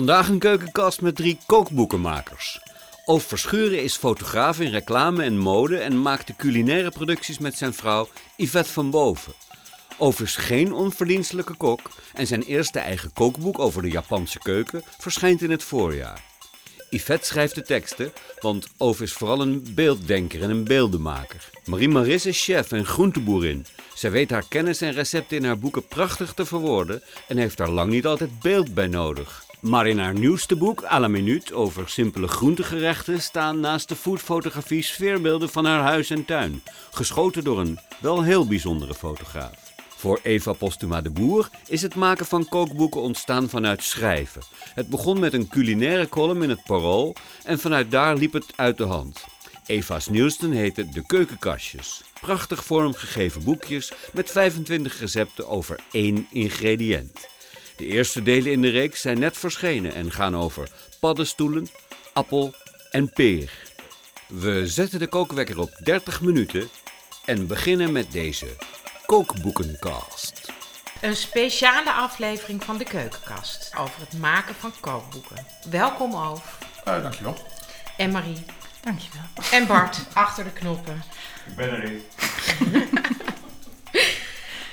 Vandaag een keukenkast met drie kookboekenmakers. Oof Verschuren is fotograaf in reclame en mode en maakt de culinaire producties met zijn vrouw Yvette van Boven. Oof is geen onverdienstelijke kok en zijn eerste eigen kookboek over de Japanse keuken verschijnt in het voorjaar. Yvette schrijft de teksten, want Oof is vooral een beelddenker en een beeldenmaker. Marie Maris is chef en groenteboerin. Zij weet haar kennis en recepten in haar boeken prachtig te verwoorden en heeft daar lang niet altijd beeld bij nodig. Maar in haar nieuwste boek, à la minuut, over simpele groentegerechten, staan naast de foodfotografie sfeerbeelden van haar huis en tuin. Geschoten door een wel heel bijzondere fotograaf. Voor Eva Postuma de Boer is het maken van kookboeken ontstaan vanuit schrijven. Het begon met een culinaire column in het Parool en vanuit daar liep het uit de hand. Eva's nieuwste heette De Keukenkastjes. Prachtig vormgegeven boekjes met 25 recepten over één ingrediënt. De eerste delen in de reeks zijn net verschenen en gaan over paddenstoelen, appel en peer. We zetten de kookwekker op 30 minuten en beginnen met deze Kookboekencast. Een speciale aflevering van de Keukenkast over het maken van kookboeken. Welkom Oof. Uh, dankjewel. En Marie. Dankjewel. En Bart, achter de knoppen. Ik ben er niet.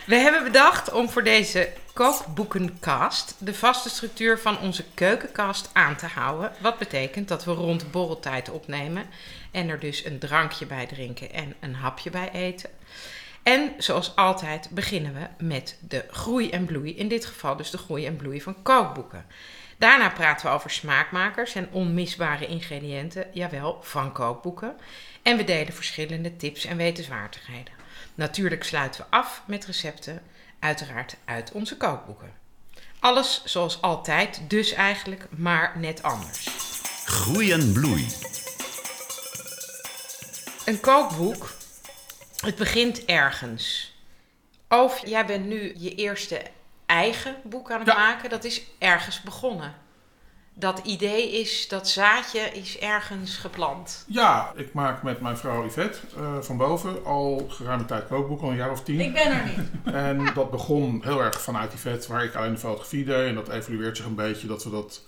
We hebben bedacht om voor deze kookboekencast de vaste structuur van onze keukenkast aan te houden. Wat betekent dat we rond borreltijd opnemen en er dus een drankje bij drinken en een hapje bij eten. En zoals altijd beginnen we met de groei en bloei. In dit geval dus de groei en bloei van kookboeken. Daarna praten we over smaakmakers en onmisbare ingrediënten, jawel, van kookboeken. En we delen verschillende tips en wetenswaardigheden. Natuurlijk sluiten we af met recepten, uiteraard uit onze kookboeken. Alles zoals altijd, dus eigenlijk, maar net anders. Groei en bloei. Een kookboek het begint ergens. Of jij bent nu je eerste eigen boek aan het maken. Dat is ergens begonnen. Dat idee is, dat zaadje is ergens geplant. Ja, ik maak met mijn vrouw Yvette uh, van boven al geruime tijd kookboeken, al een jaar of tien. Ik ben er niet. En dat begon heel erg vanuit Yvette, waar ik alleen de fotografie deed. En dat evolueert zich een beetje, dat we dat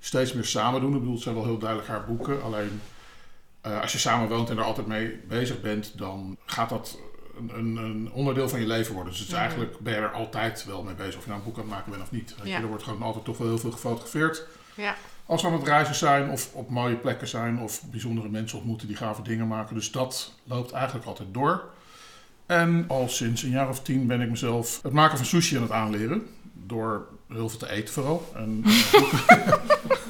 steeds meer samen doen. Ik bedoel, het zijn wel heel duidelijk haar boeken. Alleen uh, als je samen woont en er altijd mee bezig bent, dan gaat dat een, een, onderdeel van je leven worden. Dus het is eigenlijk ben je er altijd wel mee bezig of je nou een boek aan het maken bent of niet. Ja. Er wordt gewoon altijd toch wel heel veel gefotografeerd. Ja. Als we aan het reizen zijn of op mooie plekken zijn of bijzondere mensen ontmoeten die gave dingen maken. Dus dat loopt eigenlijk altijd door. En al sinds een jaar of tien ben ik mezelf het maken van sushi aan het aanleren. Door heel veel te eten vooral. En, uh,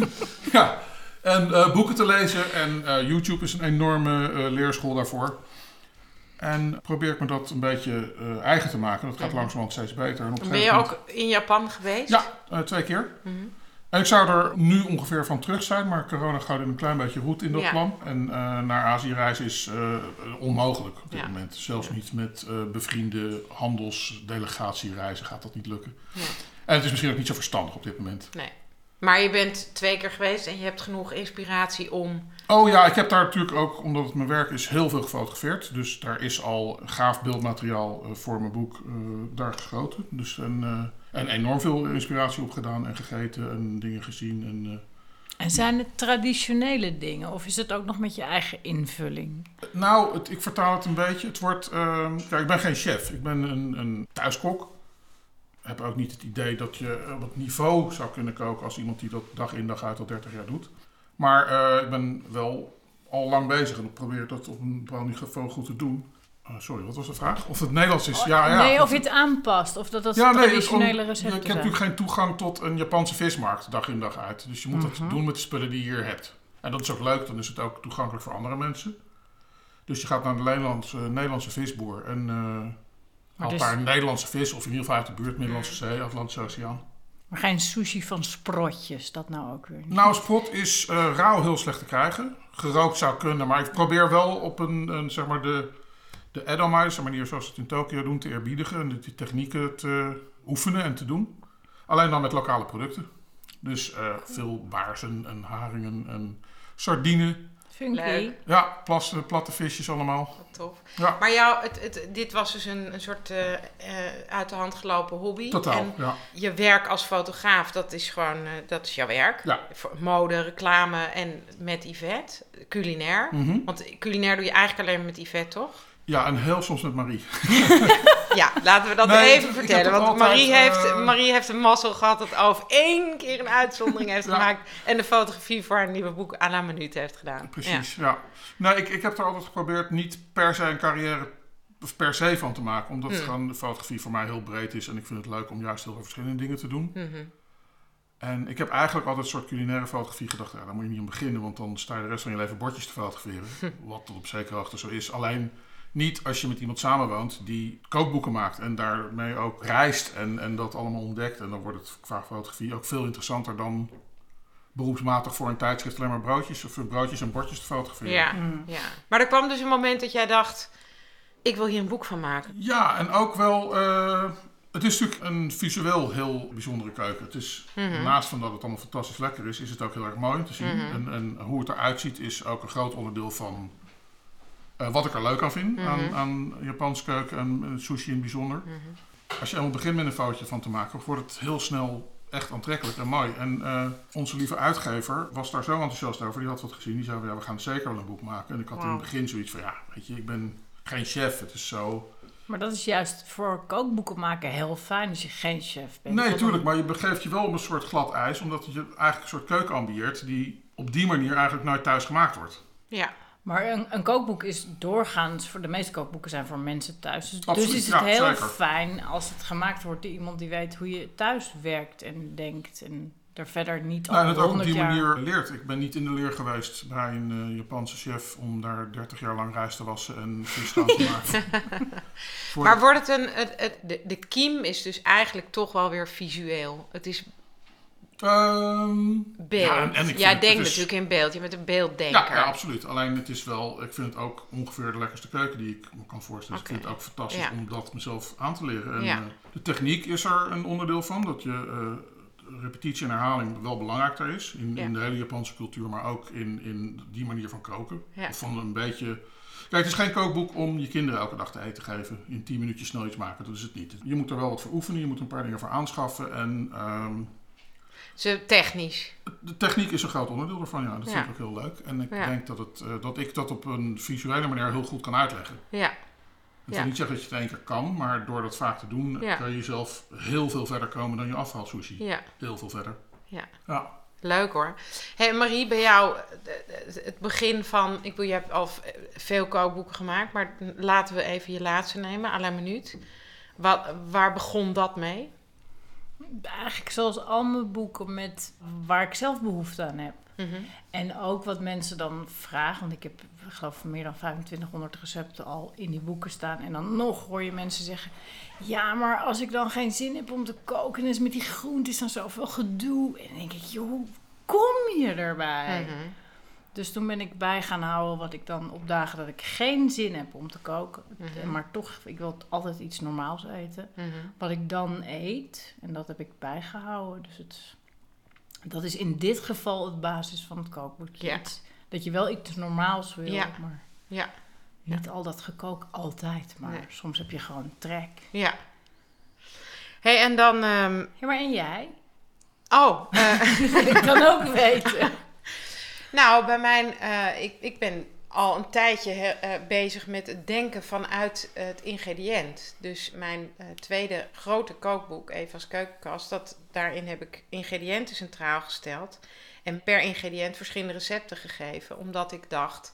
ja, en uh, boeken te lezen. En uh, YouTube is een enorme leerschool daarvoor. En probeer ik me dat een beetje eigen te maken. Dat gaat langzamerhand steeds beter. En op ben je ook in Japan geweest? Ja, twee keer. Mm -hmm. En ik zou er nu ongeveer van terug zijn, maar corona gaat in een klein beetje roet in dat ja. plan. En uh, naar Azië reizen is onmogelijk op dit ja. moment. Zelfs niet met bevriende handelsdelegatiereizen gaat dat niet lukken. En het is misschien ook niet zo verstandig op dit moment. Nee. Maar je bent twee keer geweest en je hebt genoeg inspiratie om. Oh ja, ik heb daar natuurlijk ook, omdat het mijn werk is, heel veel gefotografeerd. Dus daar is al gaaf beeldmateriaal uh, voor mijn boek uh, daar geschoten. Dus en, uh, en enorm veel inspiratie opgedaan en gegeten en dingen gezien. En, en zijn het traditionele dingen of is het ook nog met je eigen invulling? Nou, het, ik vertaal het een beetje. Het wordt. kijk, ik ben geen chef, ik ben een, een thuiskok heb ook niet het idee dat je op het niveau zou kunnen koken als iemand die dat dag in dag uit al 30 jaar doet. Maar uh, ik ben wel al lang bezig en ik probeer dat op een bepaald niveau goed te doen. Uh, sorry, wat was de vraag? Of het Nederlands is? Ja, ja. Nee, of je het aanpast. Of dat dat ja, traditionele nee, recepten Je hebt natuurlijk geen toegang tot een Japanse vismarkt dag in dag uit. Dus je moet mm -hmm. dat doen met de spullen die je hier hebt. En dat is ook leuk, dan is het ook toegankelijk voor andere mensen. Dus je gaat naar de Nederlandse, Nederlandse visboer en... Uh, een dus... Nederlandse vis, of in ieder geval uit de buurt, Middellandse Zee, Atlantische Oceaan. Maar geen sushi van sprotjes, dat nou ook weer niet? Nou, sprot is uh, rauw heel slecht te krijgen. Gerookt zou kunnen, maar ik probeer wel op een, een zeg maar de, de Edelmeister manier zoals ze het in Tokio doen, te eerbiedigen. En die technieken te oefenen en te doen. Alleen dan met lokale producten. Dus uh, veel baarsen en haringen en sardine. Funky. Leuk. Ja, plas, platte visjes allemaal. Wat tof. Ja. Maar jou, het, het, dit was dus een, een soort eh, eh, uit de hand gelopen hobby. Totaal, En ja. je werk als fotograaf, dat is gewoon, eh, dat is jouw werk. Ja. Mode, reclame en met Yvette. Culinair. Mhm. Want culinair doe je eigenlijk alleen met Yvette, toch? Ja, en heel soms met Marie. Ja, laten we dat Nee, even ik vertellen. Want altijd, Marie, heeft, eh, Marie heeft een mazzel gehad dat over één keer een uitzondering heeft Ja. gemaakt. En de fotografie voor haar nieuwe boek à la minuut heeft gedaan. Precies, ja. Nee, ik, ik heb er altijd geprobeerd niet per se een carrière of per se van te maken. Omdat Hmm. gewoon de fotografie voor mij heel breed is. En ik vind het leuk om juist heel veel verschillende dingen te doen. Mhm. En ik heb eigenlijk altijd een soort culinaire fotografie gedacht. Ja, daar moet je niet om beginnen, want dan sta je de rest van je leven bordjes te fotograferen. Wat tot op zekere hoogte zo is. Alleen niet als je met iemand samenwoont die kookboeken maakt en daarmee ook reist en, en dat allemaal ontdekt. En dan wordt het qua fotografie ook veel interessanter dan beroepsmatig voor een tijdschrift alleen maar broodjes of broodjes en bordjes te fotograferen. Ja, ja. Maar er kwam dus een moment dat jij dacht, ik wil hier een boek van maken. Ja, en ook wel. eh, het is natuurlijk een visueel heel bijzondere keuken. Het is, Mhm. naast van dat het allemaal fantastisch lekker is, is het ook heel erg mooi om te zien. Mhm. en, en hoe het eruit ziet is ook een groot onderdeel van eh, wat ik er leuk aan vind Mhm. aan, aan Japanse keuken en, en sushi in het bijzonder. Mhm. Als je eenmaal begint met een foutje van te maken, wordt het heel snel echt aantrekkelijk en mooi. En eh, onze lieve uitgever was daar zo enthousiast over. Die had wat gezien. Die zei, ja, we gaan zeker wel een boek maken. En ik had in het begin zoiets van, ja, weet je, ik ben geen chef. Het is zo... Maar dat is juist voor kookboeken maken heel fijn als je geen chef bent. Nee, tuurlijk, dan- maar je begeeft je wel op een soort glad ijs, omdat je eigenlijk een soort keuken ambieert die op die manier eigenlijk nooit thuis gemaakt wordt. Ja, Maar een, een kookboek is doorgaans, voor de meeste kookboeken zijn voor mensen thuis. Dus, Absoluut, dus is het ja, heel zeker. fijn als het gemaakt wordt door iemand die weet hoe je thuis werkt en denkt. En er verder niet Nou, en al het ook op 100 die jaar... manier leert. Ik ben niet in de leer geweest bij een eh, Japanse chef om daar 30 jaar lang rijst te wassen en schoon te maken. Maar wordt het een, het, het, de, de kiem is dus eigenlijk toch wel weer visueel. Het is Ehm, beeld. Ja, en- en ik is- natuurlijk in beeld. Je bent een beelddenker. ja, ja, absoluut. Alleen het is wel, ik vind het ook ongeveer de lekkerste keuken die ik me kan voorstellen. Dus ik vind het ook fantastisch Ja. om dat mezelf aan te leren. En, eh, de techniek is er een onderdeel van, dat je eh, repetitie en herhaling wel belangrijk daar is. In, de hele Japanse cultuur, maar ook in, in die manier van koken. Of van een beetje... Kijk, het is geen kookboek om je kinderen elke dag te eten te geven. In 10 minuutjes snel iets maken, dat is het niet. Je moet er wel wat voor oefenen, je moet een paar dingen voor aanschaffen. En ehm, Ze technisch. de techniek is een groot onderdeel daarvan, ja. Dat Ja. vind ik ook heel leuk. En ik Ja. denk dat, het, eh, dat ik dat op een visuele manier heel goed kan uitleggen. Ja, Ja. wil niet zeggen dat je het één keer kan, maar door dat vaak te doen kan je zelf heel veel verder komen dan je afhaalsushi. ja, Heel veel verder. ja. Ja. Leuk hoor. Hey Marie, bij jou, eh, eh, het begin van, ik bedoel, je hebt al veel kookboeken gemaakt, maar laten we even je laatste nemen, à la minuut. Wat, waar begon dat mee? Eigenlijk zoals al mijn boeken met waar ik zelf behoefte aan heb. Mhm. En ook wat mensen dan vragen, want ik heb ik geloof meer dan 2500 recepten al in die boeken staan. En dan nog hoor je mensen zeggen, ja, maar als ik dan geen zin heb om te koken, en is met die groenten is dan zoveel gedoe. En dan denk ik, joh, hoe kom je erbij? Mhm. Dus toen ben ik bij gaan houden wat ik dan op dagen dat ik geen zin heb om te koken. Mhm. Maar toch, ik wil altijd iets normaals eten. Mhm. Wat ik dan eet, en dat heb ik bijgehouden. Dus het, dat is in dit geval het basis van het kookboekje. Ja. Dat je wel iets normaals wil, Ja. maar Ja. niet al dat gekook altijd. Maar Nee. soms heb je gewoon trek. Ja. hey, en dan, ehm, Ja, maar en jij? oh, eh, wil ik dan ook weten. Nou, bij mijn, eh, ik, ik ben al een tijdje he- eh, bezig met het denken vanuit het ingrediënt. Dus mijn eh, tweede grote kookboek, Eva's Keukenkast, dat, daarin heb ik ingrediënten centraal gesteld. En per ingrediënt verschillende recepten gegeven. Omdat ik dacht,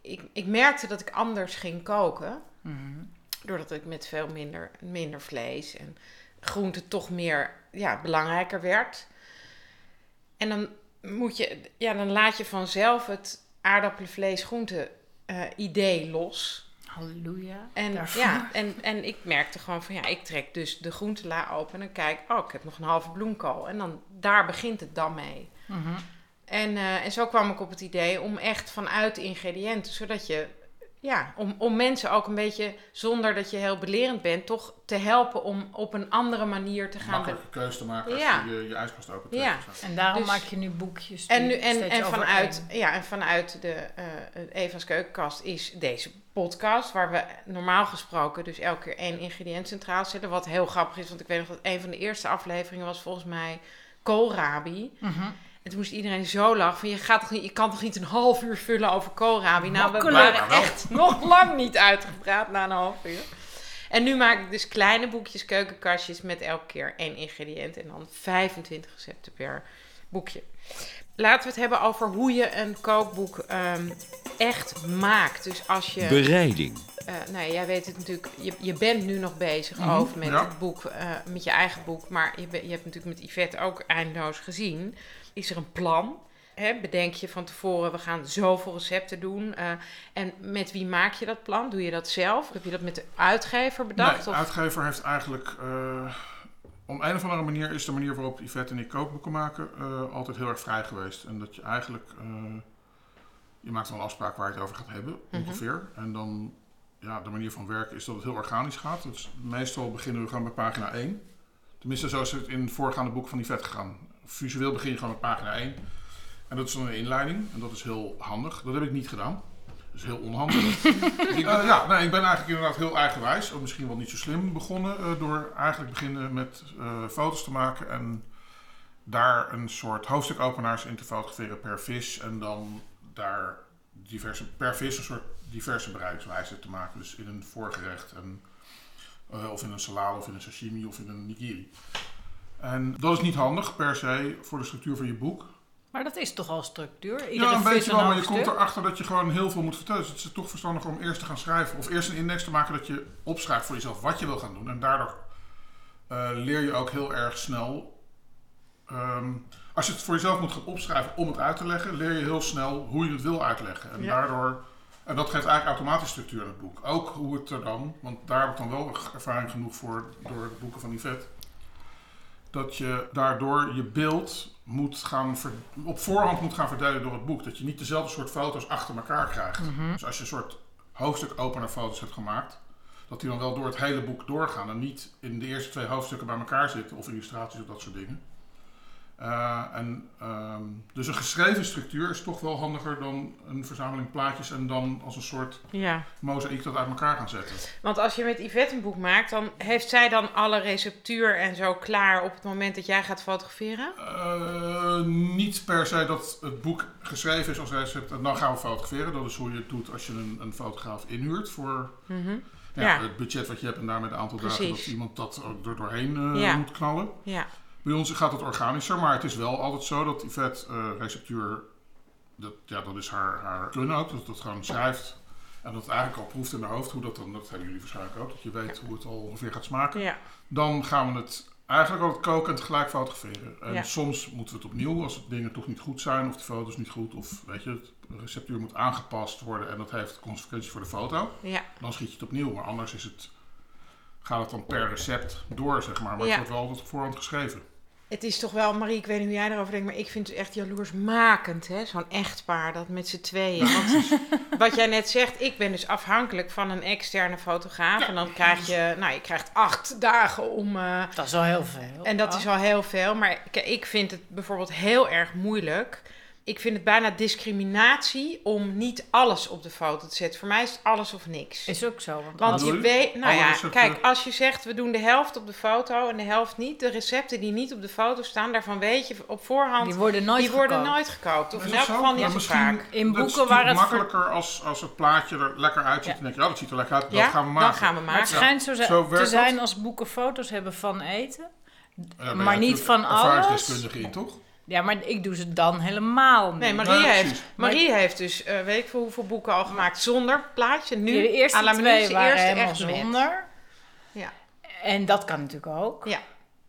ik, ik merkte dat ik anders ging koken. Mhm. Doordat ik met veel minder, minder vlees en groente toch meer ja, belangrijker werd. En dan moet je, ja, dan laat je vanzelf het aardappelen, vlees, groente eh, idee los. Halleluja. En, daarvoor. ja, en, en ik merkte gewoon van ja, ik trek dus de groentela open en dan kijk, oh, ik heb nog een halve bloemkool. En dan daar begint het dan mee. Mhm. En, eh, en zo kwam ik op het idee om echt vanuit de ingrediënten, zodat je ja, om, om mensen ook een beetje, zonder dat je heel belerend bent, toch te helpen om op een andere manier te gaan. Makkelijke keuze te maken als Ja. je je, je ijskast opent. Ja. En daarom Dus- maak je nu boekjes. En, nu, en, en, vanuit, ja, en vanuit de eh, Eva's Keukenkast is deze podcast, waar we normaal gesproken dus elke keer één ingrediënt centraal zetten. Wat heel grappig is, want ik weet nog dat een van de eerste afleveringen was volgens mij koolrabi. Mhm. En toen moest iedereen zo lachen van je, gaat toch niet, je kan toch niet een half uur vullen over koolrabi? Nou, we waren echt nog lang niet uitgepraat na een half uur. En nu maak ik dus kleine boekjes, keukenkastjes met elke keer één ingrediënt en dan 25 recepten per boekje. Laten we het hebben over hoe je een kookboek ehm, echt maakt. Dus als je Bereiding. eh, nou, ja, jij weet het natuurlijk. Je, je bent nu nog bezig Mhm, over met ja. het boek, eh, met je eigen boek. Maar je, je hebt natuurlijk met Yvette ook eindeloos gezien. Is er een plan? Bedenk je van tevoren, we gaan zoveel recepten doen. eh, en met wie maak je dat plan? Doe je dat zelf? Heb je dat met de uitgever bedacht? Nee, de uitgever heeft eigenlijk... eh, om een of andere manier is de manier waarop Yvette en ik kookboeken maken eh, altijd heel erg vrij geweest. En dat je eigenlijk... je maakt wel een afspraak waar je het over gaat hebben, Mhm. ongeveer. En dan... Ja, de manier van werken is dat het heel organisch gaat. Dus meestal beginnen we gewoon bij pagina 1. Tenminste, zo is het in het voorgaande boek van Yvette gegaan. Visueel begin je gewoon met pagina 1. En dat is dan een inleiding. En dat is heel handig. Dat heb ik niet gedaan. Dat is heel onhandig. Eh, ja, nee, ik ben eigenlijk inderdaad heel eigenwijs. Ook misschien wel niet zo slim begonnen. eh, door eigenlijk beginnen met eh, foto's te maken. En daar een soort hoofdstukopenaars in te fotograferen per vis. En dan daar diverse, per vis een soort diverse bereidingswijzen te maken. Dus in een voorgerecht. En, of in een salade of in een sashimi of in een nigiri. En dat is niet handig per se voor de structuur van je boek. Maar dat is toch al structuur? Iedere ja, een beetje wel, maar je komt erachter dat je gewoon heel veel moet vertellen. Dus het is toch verstandiger om eerst te gaan schrijven. Of eerst een index te maken dat je opschrijft voor jezelf wat je wil gaan doen. En daardoor eh, leer je ook heel erg snel. ehm, als je het voor jezelf moet gaan opschrijven om het uit te leggen, leer je heel snel hoe je het wil uitleggen. En Ja. daardoor. En dat geeft eigenlijk automatisch structuur in het boek. Ook hoe het er dan, want daar heb ik dan wel ervaring genoeg voor door de boeken van Yvette. Dat je daardoor je beeld moet gaan ver- op voorhand moet gaan verdelen door het boek. Dat je niet dezelfde soort foto's achter elkaar krijgt. Dus als je een soort hoofdstuk opener foto's hebt gemaakt, dat die dan wel door het hele boek doorgaan en niet in de eerste twee hoofdstukken bij elkaar zitten of illustraties of dat soort dingen. Eh, en, ehm, dus een geschreven structuur is toch wel handiger dan een verzameling plaatjes en dan als een soort Ja, mozaïek dat uit elkaar gaan zetten. want als je met Yvette een boek maakt, dan heeft zij dan alle receptuur en zo klaar op het moment dat jij gaat fotograferen? Eh, niet per se dat het boek geschreven is als recept en dan gaan we fotograferen. Dat is hoe je het doet als je een, een fotograaf inhuurt voor Mhm. ja, Ja. het budget wat je hebt en daarmee het aantal dagen dat iemand dat er doorheen eh, moet knallen. Ja, Bij ons gaat het organischer, maar het is wel altijd zo dat Yvette eh receptuur, dat, ja, dat is haar, haar ook, dat dat gewoon schrijft. En dat eigenlijk al proeft in haar hoofd hoe dat dan, dat hebben jullie waarschijnlijk ook, dat je weet hoe het al ongeveer gaat smaken. ja, Dan gaan we het eigenlijk altijd koken en tegelijk fotograferen. En Ja. soms moeten we het opnieuw als het dingen toch niet goed zijn of de foto's niet goed of weet je, de receptuur moet aangepast worden en dat heeft consequenties voor de foto. ja. Dan schiet je het opnieuw, maar anders is het, gaat het dan per recept door, zeg maar. Maar Ja. het wordt wel altijd op voorhand geschreven. Het is toch wel, Marie, ik weet niet hoe jij erover denkt, maar ik vind het echt jaloersmakend, hè? Zo'n echtpaar, dat met z'n tweeën. Want wat jij net zegt, ik ben dus afhankelijk van een externe fotograaf. En dan krijg je, nou, je krijgt acht dagen om... eh, Dat is al heel veel. en dat is al heel veel. Maar kijk, ik vind het bijvoorbeeld heel erg moeilijk. Ik vind het bijna discriminatie om niet alles op de foto te zetten. Voor mij is het alles of niks. Is ook zo. Want, je weet, nou ja, kijk, als je zegt we doen de helft op de foto en de helft niet, de recepten die niet op de foto staan, daarvan weet je op voorhand, die die, worden nooit worden gekookt. nooit gekookt. Of in dat elk geval niet zo vaak. In dat is boeken waar het voor- makkelijker als, als het plaatje er lekker uitziet. Ja. Dan denk je, ja, dat ziet er lekker uit. Ja, dat gaan we maken. dan gaan we Maar het maken. schijnt zo, Zo te zijn dat? als boeken foto's hebben van eten. Maar niet van alles. ervaringsdeskundige in, toch? Ja, maar ik doe ze dan helemaal niet. Nee, Marie, heeft. Marie heeft dus, eh, weet ik veel hoeveel boeken al gemaakt zonder plaatje. Nu, de eerste la twee de waren eerste helemaal echt met. zonder. Ja. En dat kan natuurlijk ook. Ja.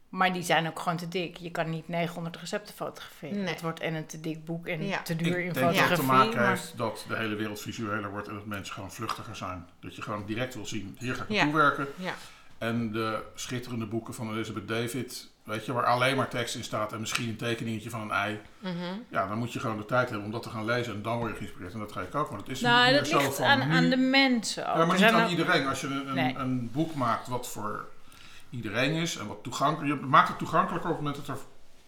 Maar die zijn ook gewoon te dik. Je kan niet 900 recepten fotograferen. Nee. Het wordt en een te dik boek en Ja. te duur in ik denk dat fotografie. het te maken maar- heeft dat de hele wereld visueler wordt en dat mensen gewoon vluchtiger zijn. Dat je gewoon direct wil zien, hier ga ik Ja. naartoe werken. Ja. En de schitterende boeken van Elizabeth David, weet je, waar alleen maar tekst in staat en misschien een tekeningetje van een ei. Mhm. Ja, dan moet je gewoon de tijd hebben om dat te gaan lezen en dan word je geïnspireerd. En dat ga ik ook, maar dat is Nou, dat zo ligt van aan, nu. aan de mensen ook. Ja, maar niet aan ook- iedereen. Als je een, een, Nee. een boek maakt wat voor iedereen is en wat toegankelijk... Je maakt het toegankelijker op het moment dat er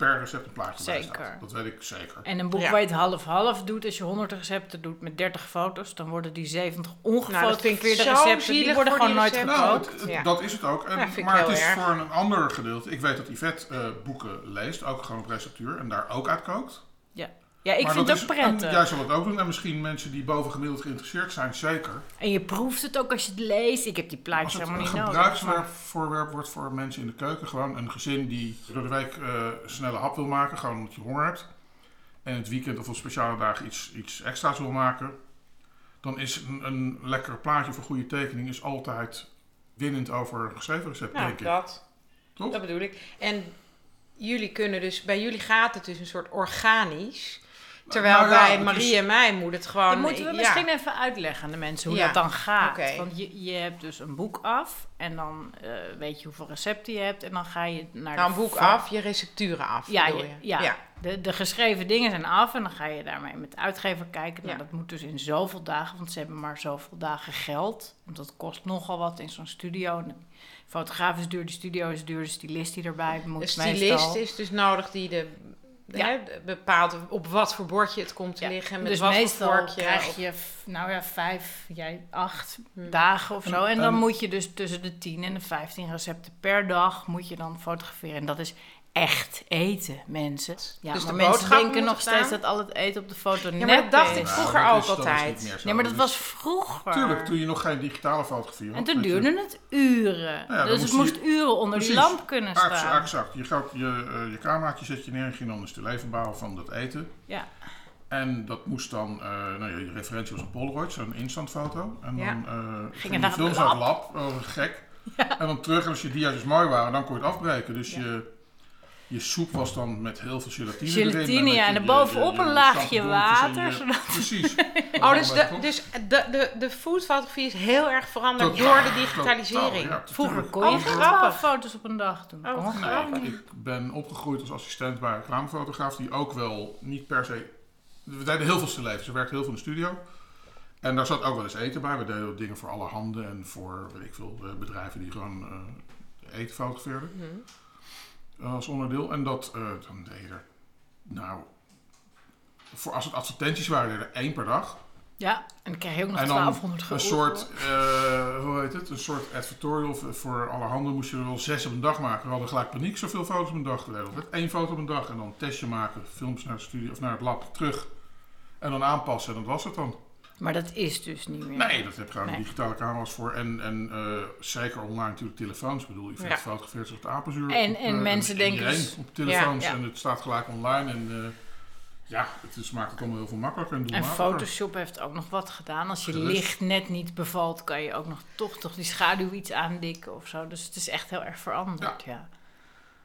per recept een plaatje bij Zeker. staat. Dat weet ik zeker. En een boek Ja. waar je het half-half doet, als je 100 recepten doet met 30 foto's, dan worden die 70 Nou, dat vind ik ongefotografeerde zo recepten, die zielig worden voor gewoon die nooit recepten. gekookt. Nou, het- het- Ja. dat is het ook. En, Ja, vind ik maar het heel is erg. voor een ander gedeelte. Ik weet dat Yvette eh, boeken leest, ook gewoon op receptuur, en daar ook uit kookt. Ja, ik Maar vind dat het ook is- en prettig. Jij zal het ook doen. En misschien mensen die bovengemiddeld geïnteresseerd zijn, zeker. En je proeft het ook als je het leest. Ik heb die Als plaatjes het helemaal een niet nodig. maar- gebruiksvoorwerp wordt voor mensen in de keuken, gewoon een gezin die door de week eh, een snelle hap wil maken, gewoon omdat je honger hebt. En het weekend of op speciale dagen iets, iets extra's wil maken. Dan is een, een lekker plaatje voor goede tekening is altijd winnend over een geschreven recept, Nou, denk ik. dat. Toch? Dat bedoel ik. En jullie kunnen dus, bij jullie gaat het dus een soort organisch. Terwijl ja, bij Marie is- en mij moet het gewoon... Dan moeten we ja. misschien even uitleggen aan de mensen hoe Ja, dat dan gaat. Want je, je hebt dus een boek af en dan eh, weet je hoeveel recepten je hebt en dan ga je naar Nou, een boek af, je recepturen af, Ja, je- je? ja. De, de geschreven dingen zijn af en dan ga je daarmee met de uitgever kijken. Nou, Ja. dat moet dus in zoveel dagen, want ze hebben maar zoveel dagen geld. Want dat kost nogal wat in zo'n studio. En de fotograaf is duur, de studio is duur, de stylist die erbij moet De stylist meestal. is dus nodig die de, Ja. hè, bepaalt op wat voor bordje het komt te liggen. Met dus wat meestal voor vorkje. krijg je, nou ja, vijf, jij acht Hmm. dagen of zo. En dan moet je dus tussen de 10 en de 15 recepten per dag moet je dan fotograferen. En dat is echt eten, mensen. Ja, Dus maar de mensen denken nog steeds dat al het eten op de foto Ja, maar dat dacht ik vroeger ook is- altijd. zo. Nee, maar dat was vroeger. Tuurlijk, toen je nog geen digitale fotografie had. En toen je- duurde het uren. dan dus het moest je- uren onder die Precies. lamp kunnen Exact, staan. exact. Je, gaat je, eh, je cameraatje zet je neer en ging dan dus de leven bouwen van dat eten. Ja. En dat moest dan, eh, nou ja, je referentie was een Polaroid, zo'n instantfoto. En Ja. dan eh Gingen gingen naar de het het lab, oh, gek. En dan terug, en als je dia's mooi waren, dan kon je het afbreken. Dus Ja. je, je soep was dan met heel veel gelatine Gelatine, erin. ja, en je een laagje water, je- zodat- Precies. Oh, dus, de, dus de, de, de foodfotografie is heel erg veranderd door de digitalisering. Totaal, ja, Vroeger kon je grappig. 12 foto's op een dag doen. Oh, grappig. niet. Ik ben opgegroeid als assistent bij een reclamefotograaf die ook wel niet per se... We deden heel veel stilletjes. Ze werkte heel veel in de studio. En daar zat ook wel eens eten bij. We deden ook dingen voor alle handen en voor, weet ik veel, eh, bedrijven die gewoon eh, eten fotografeerden. Mhm. Eh, als onderdeel. En dat, eh, dan deed je er, nou, voor als het advertenties waren, deed je er één per dag. Ja, en dan krijg je ook nog En dan 1200 een gulden. soort, eh, hoe heet het, een soort advertorial voor- alle handen moest je er wel zes op een dag maken. We hadden gelijk paniek, zoveel foto's op een dag. We altijd één foto op een dag en dan een testje maken, films naar de studio of naar het lab, terug. En dan aanpassen en dat was het dan. Maar dat is dus niet meer. Nee, dat heb je gewoon Nee. digitale camera's voor. En, en eh, zeker online natuurlijk telefoons. Ik bedoel, je Ja. fotografeert zich het apenzuur. En- op, en eh, mensen denken iedereen dus- op telefoons Ja, ja. en het staat gelijk online. En eh, ja, het is, maakt het allemaal heel veel makkelijker en En. Photoshop heeft ook nog wat gedaan. Als je Gerust. licht net niet bevalt, kan je ook nog toch, toch die schaduw iets aandikken of zo. Dus het is echt heel erg veranderd. Ja.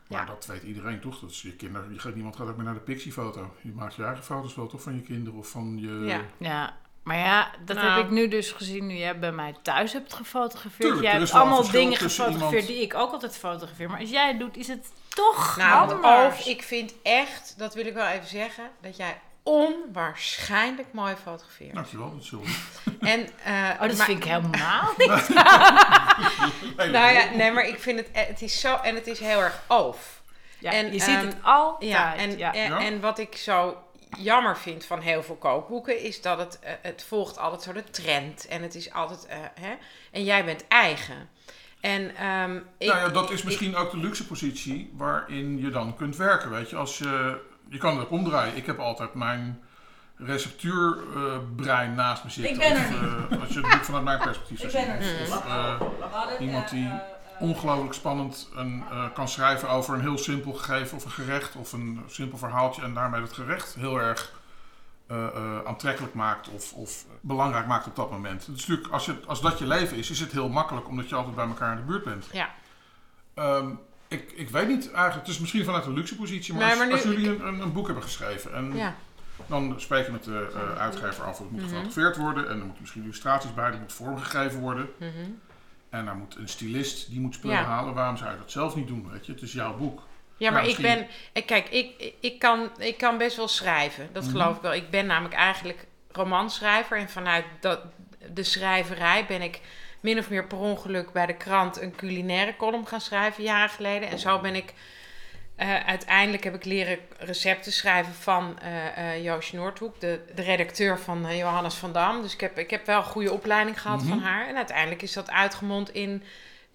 Maar Ja. dat weet iedereen toch? Dat is je kinderen, je gaat, niemand gaat ook meer naar de Pixie-foto. Je maakt je eigen foto's wel toch van je kinderen of van je... Ja. Ja. Maar ja, dat Nou. heb ik nu dus gezien nu jij bij mij thuis hebt gefotografeerd. Tuurlijk, jij hebt allemaal dingen gefotografeerd iemand- die ik ook altijd fotografeer. Maar als jij het doet, is het toch Nou, anders. of ik vind echt, dat wil ik wel even zeggen, dat jij onwaarschijnlijk mooi fotografeert. Dankjewel, dat zullen En, eh, Oh, dat maar- vind ik helemaal niet. Nou ja, nee, maar ik vind het, eh, het is zo, en het is heel erg oof. Ja, En, je ziet ehm, het altijd. Ja, en, ja. En, en wat ik zo jammer vind van heel veel kookboeken, is dat het, eh, het volgt altijd zo de trend. En het is altijd, eh, hè, en jij bent eigen. En ehm, ik, nou ja, dat is misschien ook de luxe positie waarin je dan kunt werken. Weet je, als je, je kan het ook omdraaien. Ik heb altijd mijn receptuurbrein naast me zitten. Ik ben er Of, als je het doet vanuit mijn perspectief. zou zien. Of, iemand die ongelooflijk spannend een, eh, kan schrijven over een heel simpel gegeven of een gerecht of een simpel verhaaltje en daarmee het gerecht heel erg eh, eh, aantrekkelijk maakt of, of belangrijk maakt op dat moment. Het is natuurlijk, als, je, als dat je leven is, is het heel makkelijk omdat je altijd bij elkaar in de buurt bent. Ja. Ehm, ik, ik weet niet eigenlijk, het is misschien vanuit een luxe positie, maar, Nee, als, maar nu- als jullie een, een, een boek hebben geschreven en ja. dan spreek je met de uitgever af, het moet Mhm. gefotografeerd worden en er moeten misschien illustraties bij, er moet vormgegeven worden. Mhm. En daar moet een stylist die moet spullen Ja. halen. Waarom zou je dat zelf niet doen? Weet je? Het is jouw boek. Ja, maar Ja, ik ben... Kijk, ik, ik, kan, ik kan best wel schrijven. Dat Mhm. geloof ik wel. Ik ben namelijk eigenlijk romanschrijver. En vanuit dat, de schrijverij ben ik min of meer per ongeluk bij de krant een culinaire column gaan schrijven, jaren geleden. En zo ben ik... eh, uiteindelijk heb ik leren recepten schrijven van eh eh Joost Noordhoek, de, de redacteur van Johannes van Dam. Dus ik heb, ik heb wel een goede opleiding gehad Mhm. van haar. En uiteindelijk is dat uitgemond in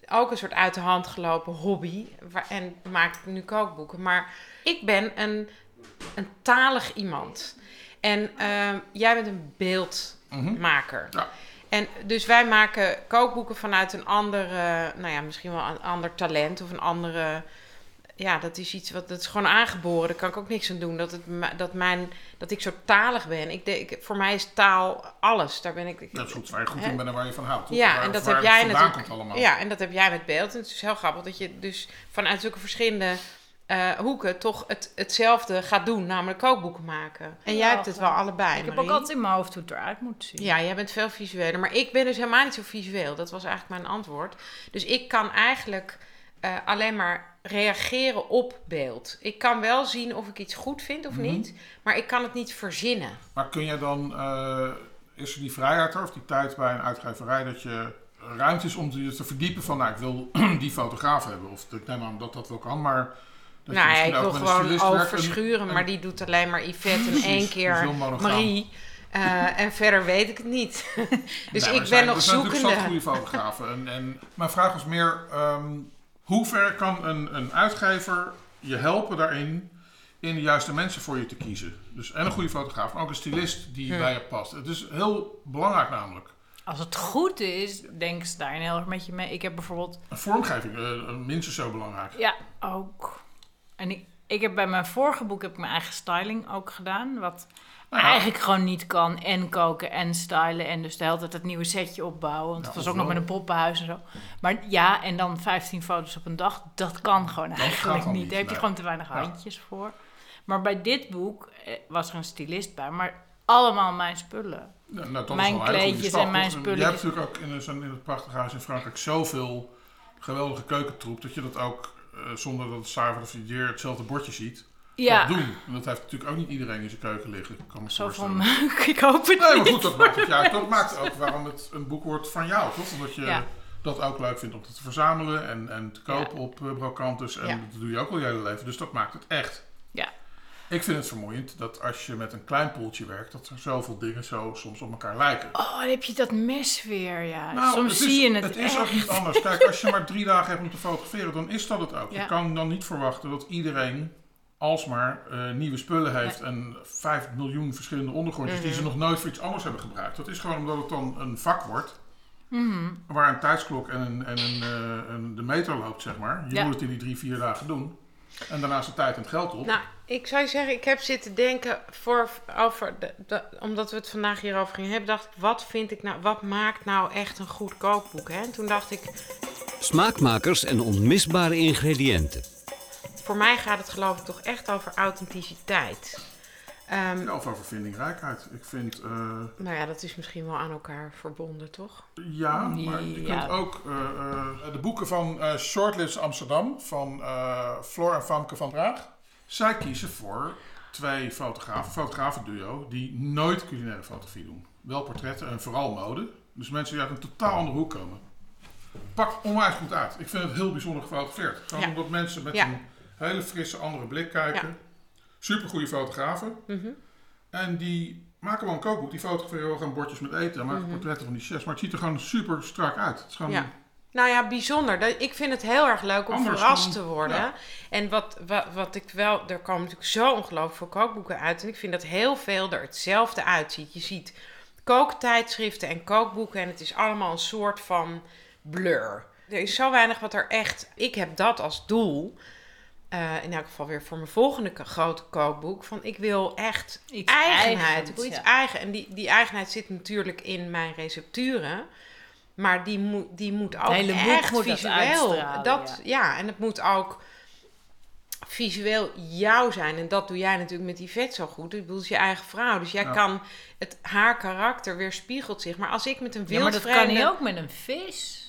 ook een soort uit de hand gelopen hobby. Waar, en maak ik nu kookboeken. Maar ik ben een, een talig iemand. En ehm, jij bent een beeldmaker. Ja. En dus wij maken kookboeken vanuit een andere, nou ja, misschien wel een ander talent of een andere. Ja, dat is iets wat dat is gewoon aangeboren. Daar kan ik ook niks aan doen. Dat, het, dat, mijn, dat ik zo talig ben. Ik denk, voor mij is taal alles. Daar ben ik. Dat is goed, waar je goed Hè? in bent en waar je van houdt. toch? Ja, Waar- en dat heb jij natuurlijk. allemaal. Ja, en dat heb jij met beeld. En het is heel grappig dat je dus vanuit zulke verschillende eh, hoeken toch het, hetzelfde gaat doen, namelijk kookboeken maken. En jij hebt het wel allebei. Ik heb ook altijd in mijn hoofd hoe het eruit moet zien. Ja, jij bent veel visueler. Maar ik ben dus helemaal niet zo visueel. Dat was eigenlijk mijn antwoord. Dus ik kan eigenlijk eh, alleen maar reageren op beeld. Ik kan wel zien of ik iets goed vind of Mhm. niet. Maar ik kan het niet verzinnen. Maar kun je dan, eh, is er die vrijheid er, of die tijd bij een uitgeverij, dat je ruimte is om je te verdiepen van, nou, ik wil die fotograaf hebben. Of ik neem aan dat dat wel kan, maar... Dat nou ja, ik wil gewoon overschuren. en- Maar die doet alleen maar Yvette en één keer. Marie. Eh, en verder weet ik het niet. dus ik ben zijn- nog er zijn natuurlijk zat zoekende. goede fotografen. En, en mijn vraag was meer, ehm, hoe ver kan een, een uitgever je helpen daarin in de juiste mensen voor je te kiezen? Dus en een goede fotograaf, maar ook een stylist die bij je past. Het is heel belangrijk namelijk. Als het goed is, denken ze daarin heel erg met je mee. Ik heb bijvoorbeeld Een vormgeving, eh, minstens zo belangrijk. Ja, ook. En ik, ik heb bij mijn vorige boek heb ik mijn eigen styling ook gedaan. Wat Nou ja. eigenlijk gewoon niet kan. En koken en stylen. En dus de hele tijd het nieuwe setje opbouwen. Want het was of ook nog met een poppenhuis en zo. Maar ja, en dan 15 foto's op een dag. Dat kan gewoon eigenlijk niet. niet, Daar heb je gewoon te weinig Ja. handjes voor. Maar bij dit boek eh, was er een stylist bij. Maar allemaal mijn spullen. Ja, nou, Mijn kleedjes stap, en mijn toch? Je hebt natuurlijk ook in, zo'n- in het prachtige huis in Frankrijk zoveel geweldige keukentroep... dat je dat ook, eh, zonder dat het zuiver of je hetzelfde bordje ziet, Ja, doen. En dat heeft natuurlijk ook niet iedereen in zijn keuken liggen. kan van meuk. Ik hoop het Nee, maar goed, dat maakt het juist. Dat maakt ook waarom het een boek wordt van jou, toch? Omdat je Ja. dat ook leuk vindt om te verzamelen en, en te kopen op uh. En Ja. dat doe je ook al je hele leven. Dus dat maakt het echt. Ja. Ik vind het vermoeiend dat als je met een klein poeltje werkt, dat er zoveel dingen zo soms op elkaar lijken. Oh, dan heb je dat mes weer, ja. Nou, Soms zie is, je het Het is ook echt. niet anders. Kijk, als je maar drie dagen hebt om te fotograferen, dan is dat het ook. Ja. Je kan dan niet verwachten dat iedereen alsmaar eh, nieuwe spullen heeft en 5 miljoen verschillende ondergrondjes die Mhm. ze nog nooit voor iets anders hebben gebruikt. Dat is gewoon omdat het dan een vak wordt Mhm. waar een tijdsklok en, een, en een, eh, een, de meter loopt, zeg maar. Je Ja. moet het in die drie, vier dagen doen. En daarnaast de tijd en het geld op. Nou, ik zou je zeggen, ik heb zitten denken voor, over de, de- omdat we het vandaag hierover gingen hebben, dacht ik, wat vind ik nou, wat maakt nou echt een goed kookboek? Hè? En toen dacht ik, Smaakmakers en onmisbare ingrediënten. Voor mij gaat het geloof ik toch echt over authenticiteit. Ehm, Ja, of over vindingrijkheid. Ik vind, eh, Nou ja, dat is misschien wel aan elkaar verbonden, toch? ja, maar je Ja. kunt ook eh, eh, de boeken van eh Shortlist Amsterdam van eh Floor en Famke van Praag. Zij kiezen voor twee fotografen, fotografenduo, die nooit culinaire fotografie doen. Wel portretten en vooral mode. Dus mensen die uit een totaal andere hoek komen. Pakt onwijs goed uit. Ik vind het heel bijzonder gefotografeerd. Gewoon Ja. omdat mensen met Ja. een hele frisse andere blik kijken. Super goede fotografen. Mhm. En die maken wel een kookboek. Die fotograferen wel gewoon bordjes met eten. En maken portretten van die chefs. Maar het ziet er gewoon super strak uit. Het is gewoon... Mhm. Ja. Nou ja, bijzonder. Ik vind het heel erg leuk om Anders verrast dan- te worden. ja. En wat, wat, wat ik wel, er komen natuurlijk zo ongelooflijk veel kookboeken uit. En ik vind dat heel veel er hetzelfde uitziet. Je ziet kooktijdschriften en kookboeken en het is allemaal een soort van blur. Er is zo weinig wat er echt. Ik heb dat als doel. Eh, in elk geval weer voor mijn volgende grote kookboek. Van ik wil echt Iets eigenheid. ik wil iets ja. eigen. En die, die eigenheid zit natuurlijk in mijn recepturen. Maar die, moet die moet ook hele echt moet dat visueel. uitstralen, Dat, ja. en het moet ook visueel jou zijn. En dat doe jij natuurlijk met die vet zo goed. Ik bedoel, het is je eigen vrouw. Dus jij Ja. kan het, haar karakter weerspiegelt zich. Maar als ik met een Ja, maar dat kan wildvreemde... hij ook met een vis.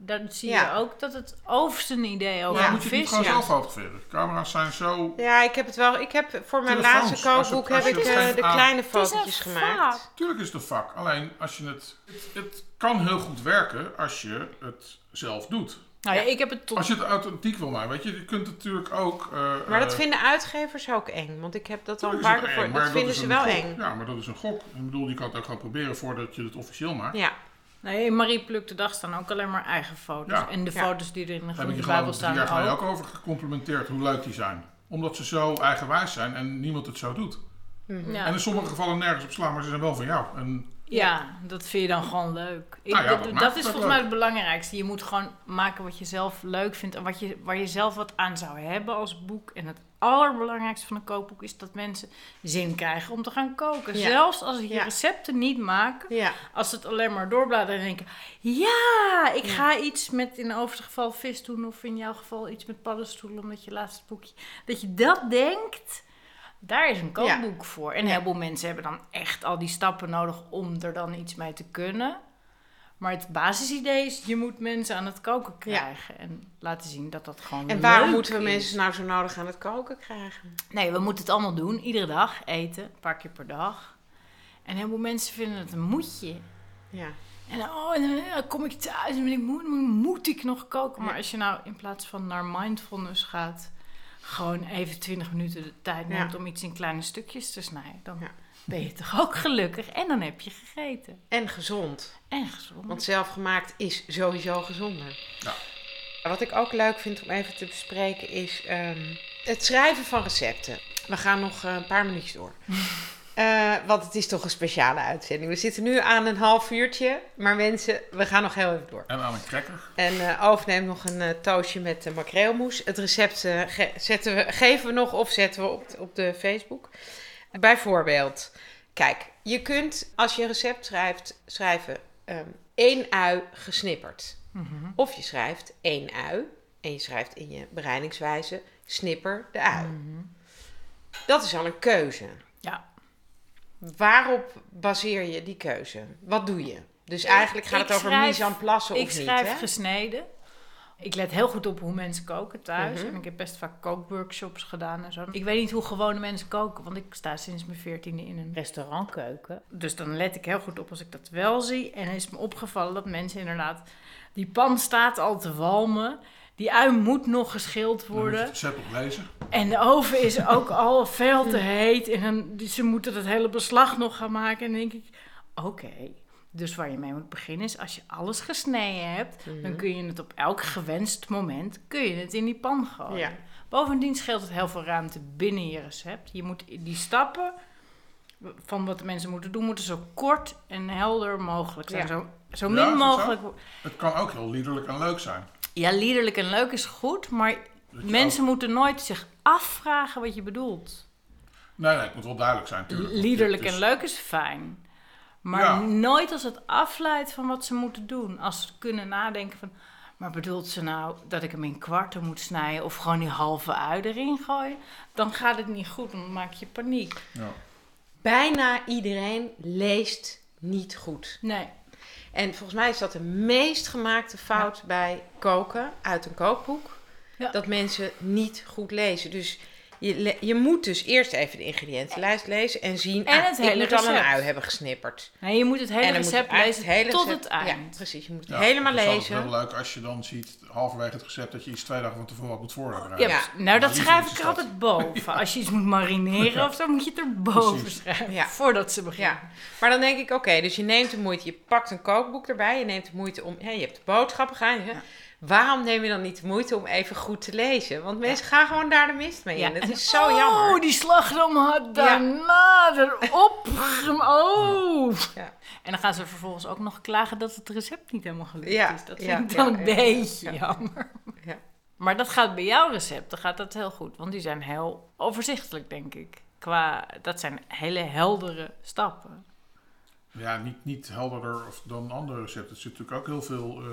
Dan zie Ja. je ook dat het over een idee over Ja, moet je het vis... gewoon ja. zelf fotograferen? Camera's zijn zo... Ja, ik heb het wel. Ik heb voor mijn Telefoons, laatste kookboek heb ik eh, de aan- kleine fotootjes gemaakt. vak. Tuurlijk is het een vak. Alleen als je het, het... Het kan heel goed werken als je het zelf doet. Nou ja, ik heb het tot... Als je het authentiek wil maken, weet je, je kunt natuurlijk ook... eh, Maar dat eh, vinden uitgevers ook eng. Want ik heb dat al een paar keer voor. eng, Dat maar vinden ze wel gok. eng. Ja, maar dat is een gok. Ik bedoel, je kan het ook gewoon proberen voordat je het officieel maakt. Ja. Nee, Marie Pluk de Dag staan ook alleen maar eigen foto's. Ja. En de Ja. foto's die er in de Daar heb Groene ik je Bijbel gewoon drie jaar staan geleden ook. ook over gecomplimenteerd hoe leuk die zijn. Omdat ze zo eigenwijs zijn en niemand het zo doet. Ja. En in sommige gevallen nergens op slaan, maar ze zijn wel van jou. En Ja, dat vind je dan gewoon leuk. Ik- Nou ja, dat, dat is volgens mij het belangrijkste. Je moet gewoon maken wat je zelf leuk vindt en wat je, waar je zelf wat aan zou hebben als boek. En het allerbelangrijkste van een kookboek is dat mensen zin krijgen om te gaan koken. Ja. Zelfs als ze je Ja. recepten niet maken, Ja. als ze het alleen maar doorbladeren en denken: ja, ik ga iets met in overig geval vis doen, of in jouw geval iets met paddenstoelen, omdat je laatste boekje. Dat je dat denkt, daar is een kookboek voor. En Ja. heel veel mensen hebben dan echt al die stappen nodig om er dan iets mee te kunnen. Maar het basisidee is: je moet mensen aan het koken krijgen en laten zien dat dat gewoon. En waarom moeten we is. mensen nou zo nodig aan het koken krijgen? Nee, we moeten het allemaal doen. Iedere dag eten, een paar keer per dag. En heel veel mensen vinden het een moedje. Ja. En oh, dan kom ik thuis en ben ik moe, dan moet ik nog koken. Maar als je nou in plaats van naar mindfulness gaat, gewoon even 20 minuten de tijd Ja. neemt om iets in kleine stukjes te snijden, dan Ja. ben je toch ook gelukkig. En dan heb je gegeten. En gezond. En gezond. Want zelfgemaakt is sowieso gezonder. Ja. Wat ik ook leuk vind om even te bespreken is ehm, het schrijven van recepten. We gaan nog eh, een paar minuutjes door. Eh, want het is toch een speciale uitzending. We zitten nu aan een half uurtje. Maar mensen, we gaan nog heel even door. En aan een cracker. En Oof neemt nog een eh, toastje met uh, makreelmoes. Het recept ge- zetten we, geven we nog of zetten we op, op de Facebook. Bijvoorbeeld, kijk, je kunt als je een recept schrijft, schrijven ehm, één ui gesnipperd. Mhm. Of je schrijft één ui en je schrijft in je bereidingswijze snipper de ui. Mhm. Dat is al een keuze. Waarop baseer je die keuze? Wat doe je? Dus eigenlijk gaat Ik het over schrijf- mise en place of Ik niet, schrijf hè? gesneden. Ik let heel goed op hoe mensen koken thuis. Mhm. En ik heb best vaak kookworkshops gedaan en zo. Ik weet niet hoe gewone mensen koken, want ik sta sinds mijn veertiende in een restaurantkeuken. Dus dan let ik heel goed op als ik dat wel zie. En is me opgevallen dat mensen inderdaad... Die pan staat al te walmen. Die ui moet nog geschild Dan moet je worden. het recept oplezen. En de oven is ook al veel te heet. En dan, dus ze moeten het hele beslag nog gaan maken. En dan denk ik, oké. Dus waar je mee moet beginnen is, als je alles gesneden hebt... Mhm. dan kun je het op elk gewenst moment kun je het in die pan gooien. Ja. Bovendien scheelt het heel veel ruimte binnen je recept. Je moet die stappen van wat de mensen moeten doen... moeten zo kort en helder mogelijk zijn. Ja. Zo, zo Ja, min dat mogelijk... Het kan ook heel liederlijk en leuk zijn. Ja, liederlijk en leuk is goed, maar mensen ook- moeten nooit zich afvragen wat je bedoelt. Nee, nee, het moet wel duidelijk zijn natuurlijk. Liederlijk en leuk is fijn. Maar Ja. nooit als het afleidt van wat ze moeten doen. Als ze kunnen nadenken van... Maar bedoelt ze nou dat ik hem in kwarten moet snijden... of gewoon die halve ui erin gooien? Dan gaat het niet goed, dan maak je paniek. Ja. Bijna iedereen leest niet goed. Nee. En volgens mij is dat de meest gemaakte fout bij koken uit een kookboek. Ja. Dat mensen niet goed lezen. Dus je, je moet dus eerst even de ingrediëntenlijst lezen en zien... En ah, het ik hele moet dan een recept. ui hebben gesnipperd. nee, je moet het hele moet je recept lezen hele tot recept- het eind. Ja, precies. Je moet het Ja, helemaal het is lezen. heel leuk als je dan ziet, halverwege het recept, dat je iets twee dagen van tevoren moet voorbereiden. Ja, nou dat schrijf ik er altijd boven. Als je iets moet marineren of zo, moet je het er boven Precies. schrijven. Ja. Voordat ze beginnen. Ja, maar dan denk ik, oké, dus je neemt de moeite, je pakt een kookboek erbij, je neemt de moeite om, hè, je hebt de boodschappen gaan. hè. Waarom neem je dan niet de moite om even goed te lezen? Want mensen gaan gewoon daar de mist mee in. Het en- is zo oh, jammer. die slagroom had daarna erop. Oh. Ja. En dan gaan ze vervolgens ook nog klagen dat het recept niet helemaal gelukt Ja, is. Dat ja, vind ik dan ja, een ja, beetje ja. jammer. Ja. Maar dat gaat bij jouw recepten gaat dat heel goed. Want die zijn heel overzichtelijk, denk ik. Qua, dat zijn hele heldere stappen. Ja, niet, niet helderder of dan andere recepten. Er zit natuurlijk ook heel veel eh,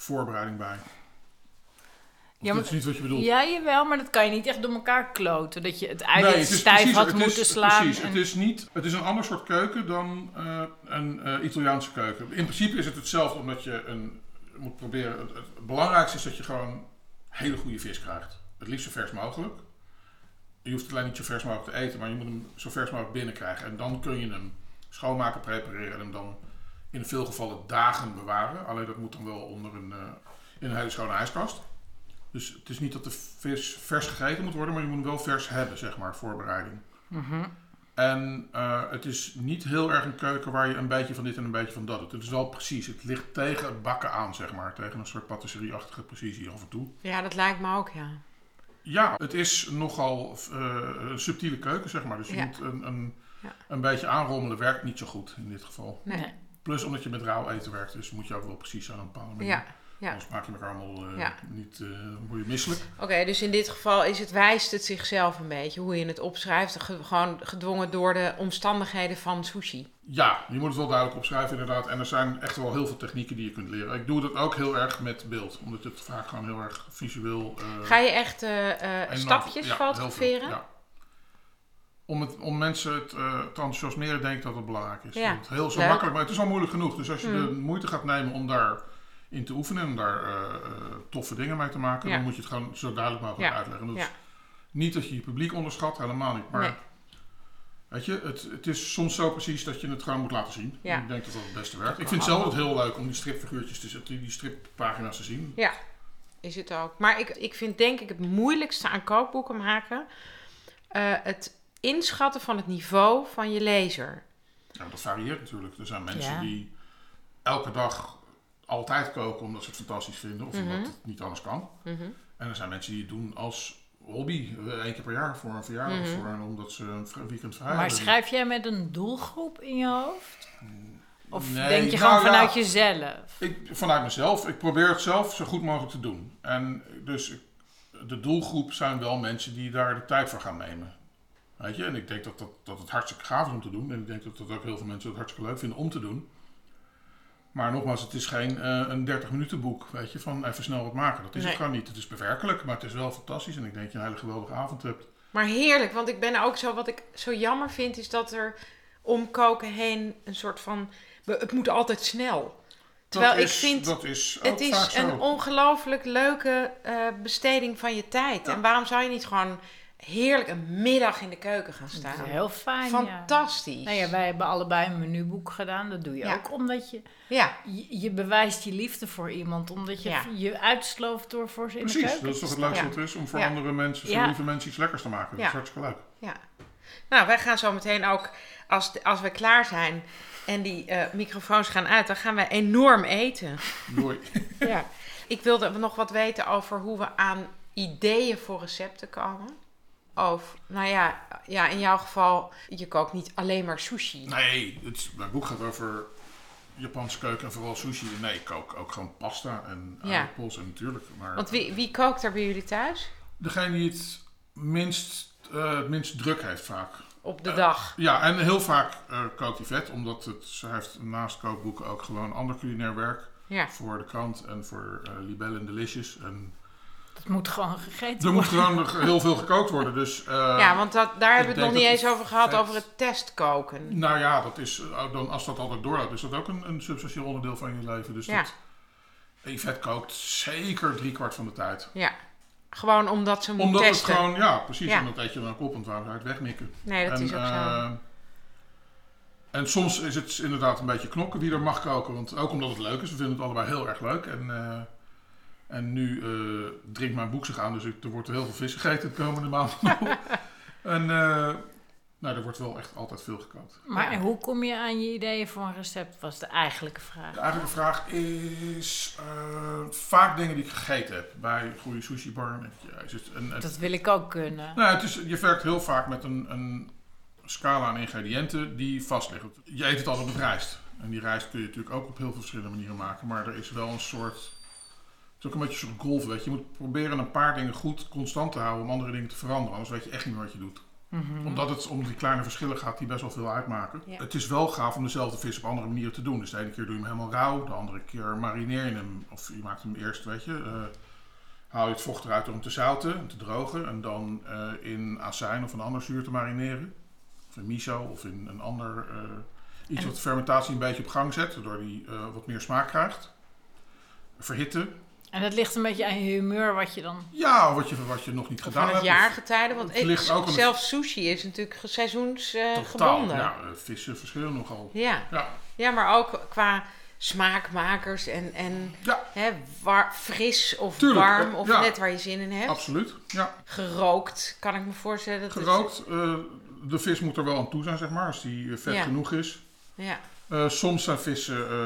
voorbereiding bij. Of Ja, dat maar- is niet wat je bedoelt. Ja, jawel, maar dat kan je niet echt door elkaar kloten. Dat je het Nee, eiwit het is stijf precies- had het moeten is, slaan. Precies, en- het is, niet, het is een ander soort keuken dan eh, een eh, Italiaanse keuken. In principe is het hetzelfde omdat je een moet proberen. Het, het belangrijkste is dat je gewoon hele goede vis krijgt. Het liefst zo vers mogelijk. Je hoeft het alleen niet zo vers mogelijk te eten, maar je moet hem zo vers mogelijk binnenkrijgen. En dan kun je hem schoonmaken, prepareren en hem dan in veel gevallen dagen bewaren. Alleen dat moet dan wel onder een, eh, in een hele schone ijskast. Dus het is niet dat de vis vers gegeten moet worden, maar je moet hem wel vers hebben, zeg maar, voorbereiding. En eh, het is niet heel erg een keuken waar je een beetje van dit en een beetje van dat doet. Het is wel precies. Het ligt tegen het bakken aan, zeg maar. Tegen een soort patisserie-achtige precisie af en toe. Ja, dat lijkt me ook, ja. Ja, het is nogal eh, een subtiele keuken, zeg maar. Dus je Ja. moet een, een, Ja. een beetje aanrommelen. Werkt niet zo goed in dit geval. Nee. Plus omdat je met rauw eten werkt, dus moet je ook wel precies aan een bepaalde manier. Ja, ja. Anders maak je elkaar allemaal eh, Ja. niet, word je misselijk. Oké, dus in dit geval is het, wijst het zichzelf een beetje, hoe je het opschrijft. Ge- gewoon gedwongen door de omstandigheden van sushi. Ja, je moet het wel duidelijk opschrijven inderdaad. En er zijn echt wel heel veel technieken die je kunt leren. Ik doe dat ook heel erg met beeld, omdat het vaak gewoon heel erg visueel... eh, Ga je echt stapjes ja, fotograferen? ja. Om, het, om mensen het, eh, te enthousiasmeren, denk ik dat het belangrijk is. Ja, Het heel zo leuk. makkelijk, maar het is al moeilijk genoeg. Dus als je Mm. de moeite gaat nemen om daar in te oefenen en daar eh, eh, toffe dingen mee te maken, Ja. dan moet je het gewoon zo duidelijk mogelijk Ja, uitleggen. Niet dat je je publiek onderschat, helemaal niet. Maar Nee. weet je, het, het is soms zo precies dat je het gewoon moet laten zien. Ja. Ik denk dat dat het beste werkt. Ik vind het zelf het heel leuk om die stripfiguurtjes te zetten, die strippagina's te zien. Ja, is het ook. Maar ik, ik vind denk ik het moeilijkste aan kookboeken maken... het inschatten van het niveau van je lezer. Ja, dat varieert natuurlijk. Er zijn mensen Ja. die elke dag altijd koken omdat ze het fantastisch vinden of Mhm. omdat het niet anders kan. Mhm. En er zijn mensen die het doen als hobby, eh, één keer per jaar voor een verjaardag Mhm. of voor een, omdat ze een weekend vrij Maar schrijf jij met een doelgroep in je hoofd? Of Nee, denk je nou gewoon vanuit ja. jezelf? Ik, vanuit mezelf, ik probeer het zelf zo goed mogelijk te doen. En dus de doelgroep zijn wel mensen die daar de tijd voor gaan nemen. Weet je, en ik denk dat, dat, dat het hartstikke gaaf is om te doen. En ik denk dat, dat ook heel veel mensen het hartstikke leuk vinden om te doen. Maar nogmaals, het is geen eh, een 30 minuten boek, weet je, van even snel wat maken. Dat is Nee. het gewoon niet. Het is bewerkelijk, maar het is wel fantastisch. En ik denk dat je een hele geweldige avond hebt. Maar heerlijk, want ik ben ook zo... Wat ik zo jammer vind, is dat er om koken heen een soort van... Het moet altijd snel. Terwijl dat ik is, vind... Dat is Het is een ongelooflijk leuke eh, besteding van je tijd. Ja. En waarom zou je niet gewoon heerlijk een middag in de keuken gaan Dat is staan? heel fijn, ja. Fantastisch. Nou ja, wij hebben allebei een menuboek gedaan. Dat doe je Ja. ook omdat je, Ja, je... je bewijst je liefde voor iemand. Omdat je Ja. je uitslooft door voor ze in de Precies, keuken dat is toch het leukste Ja. wat er is om voor Ja. andere mensen, voor Ja. lieve mensen iets lekkers te maken. Dat Ja. is hartstikke leuk. ja. Nou, wij gaan zo meteen ook, als, de- als we klaar zijn en die eh, microfoons gaan uit, dan gaan wij enorm eten. Doei. Ja. Ik wilde nog wat weten over hoe we aan ideeën voor recepten komen. Of, nou ja, ja, in jouw geval, je kookt niet alleen maar sushi. Nee, het, mijn boek gaat over Japanse keuken en vooral sushi. Nee, ik kook ook gewoon pasta en Ja. aardappels en natuurlijk. Maar Want wie, wie kookt er bij jullie thuis? degene die het minst, eh, het minst druk heeft vaak. Op de Eh, dag. Ja, en heel vaak eh, kookt hij vet, omdat het, ze heeft naast kookboeken ook gewoon ander culinair werk. Ja. Voor de krant en voor Libelle en Delicious. En Het moet gewoon gegeten er moet worden. gewoon nog heel veel gekookt worden. Dus, eh, ja, want dat, daar hebben we het nog niet eens over gehad, vet- over het testkoken. Nou ja, dat is, eh, dan, als dat altijd doorloopt, is dat ook een, een substantieel onderdeel van je leven. Dus Ja. dat, Yvette kookt zeker driekwart van de tijd. Ja. Gewoon omdat ze moet Omdat testen. het gewoon, ja, precies. Ja. En dat eet je dan ook op, want waarom zou je het wegmikken? Nee, dat en, is ook zo. eh, en soms is het inderdaad een beetje knokken wie er mag koken. Want ook omdat het leuk is, we vinden het allebei heel erg leuk. En, eh, en nu eh, drinkt mijn boek zich aan, dus ik, er wordt heel veel vis gegeten de komende maanden nog. en eh, nou, er wordt wel echt altijd veel gekookt. Maar en hoe kom je aan je ideeën voor een recept, was de eigenlijke vraag. De eigenlijke vraag is eh, vaak dingen die ik gegeten heb bij een goede sushi bar. Ja, is het een, Dat wil ik ook kunnen. nou, het is, je werkt heel vaak met een, een scala aan ingrediënten die vast liggen. Je eet het altijd met rijst. En die rijst kun je natuurlijk ook op heel veel verschillende manieren maken. Maar er is wel een soort... Het is ook een beetje een soort golf, weet je. Je moet proberen een paar dingen goed constant te houden om andere dingen te veranderen. Anders weet je echt niet meer wat je doet. Omdat het om die kleine verschillen gaat die best wel veel uitmaken. Ja. Het is wel gaaf om dezelfde vis op andere manieren te doen. Dus de ene keer doe je hem helemaal rauw, de andere keer marineer je hem. Of je maakt hem eerst, weet je, eh, haal je het vocht eruit door hem te zouten en te drogen. En dan eh, in azijn of een ander zuur te marineren. Of in miso of in een ander eh, iets En- wat de fermentatie een beetje op gang zet. Waardoor die wat meer smaak krijgt. verhitten. En het ligt een beetje aan je humeur wat je dan... Ja, wat je, wat je nog niet Of gedaan van het hebt. jaargetijde. Want Het ligt ook zelfs sushi is natuurlijk seizoensgebonden. ja, eh, vissen verschillen nogal. ja. Ja, Ja, maar ook qua smaakmakers en, en ja hè, war, fris of Tuurlijk, warm eh, of ja. net waar je zin in hebt. absoluut. Ja. Gerookt, kan ik me voorstellen. Dat het- Gerookt, eh, de vis moet er wel aan toe zijn, zeg maar, als die eh, vet Ja. genoeg is. ja, Eh, soms zijn vissen, eh,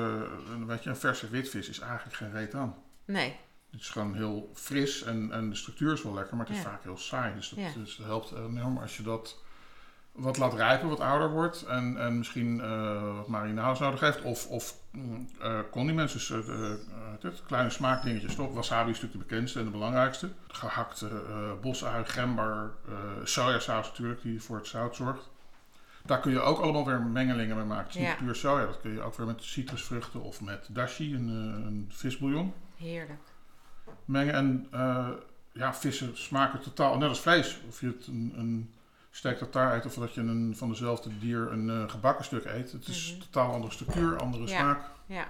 een- weet je, een verse witvis is eigenlijk geen reet aan. Nee. Het is gewoon heel fris en, en de structuur is wel lekker, maar het is Ja. vaak heel saai. Dus dat, Ja. dus dat helpt enorm als je dat wat laat rijpen, wat ouder wordt. En, en misschien eh, wat marinades nodig heeft. Of, of mm, condiments, dus eh, eh, dit, kleine smaakdingetjes. Toch? Wasabi is natuurlijk de bekendste en de belangrijkste. Gehakte eh bosui, gember, sojasaus natuurlijk, die voor het zout zorgt. Daar kun je ook allemaal weer mengelingen mee maken. Het is Ja. niet puur soja, dat kun je ook weer met citrusvruchten of met dashi, een, een visbouillon Heerlijk. mengen. En eh, ja, vissen smaken totaal, net als vlees. Of je het een, een steak tartare eet of dat je een, van dezelfde dier een eh, gebakken stuk eet. Het is Mhm. totaal andere structuur, andere Ja. smaak. Ja.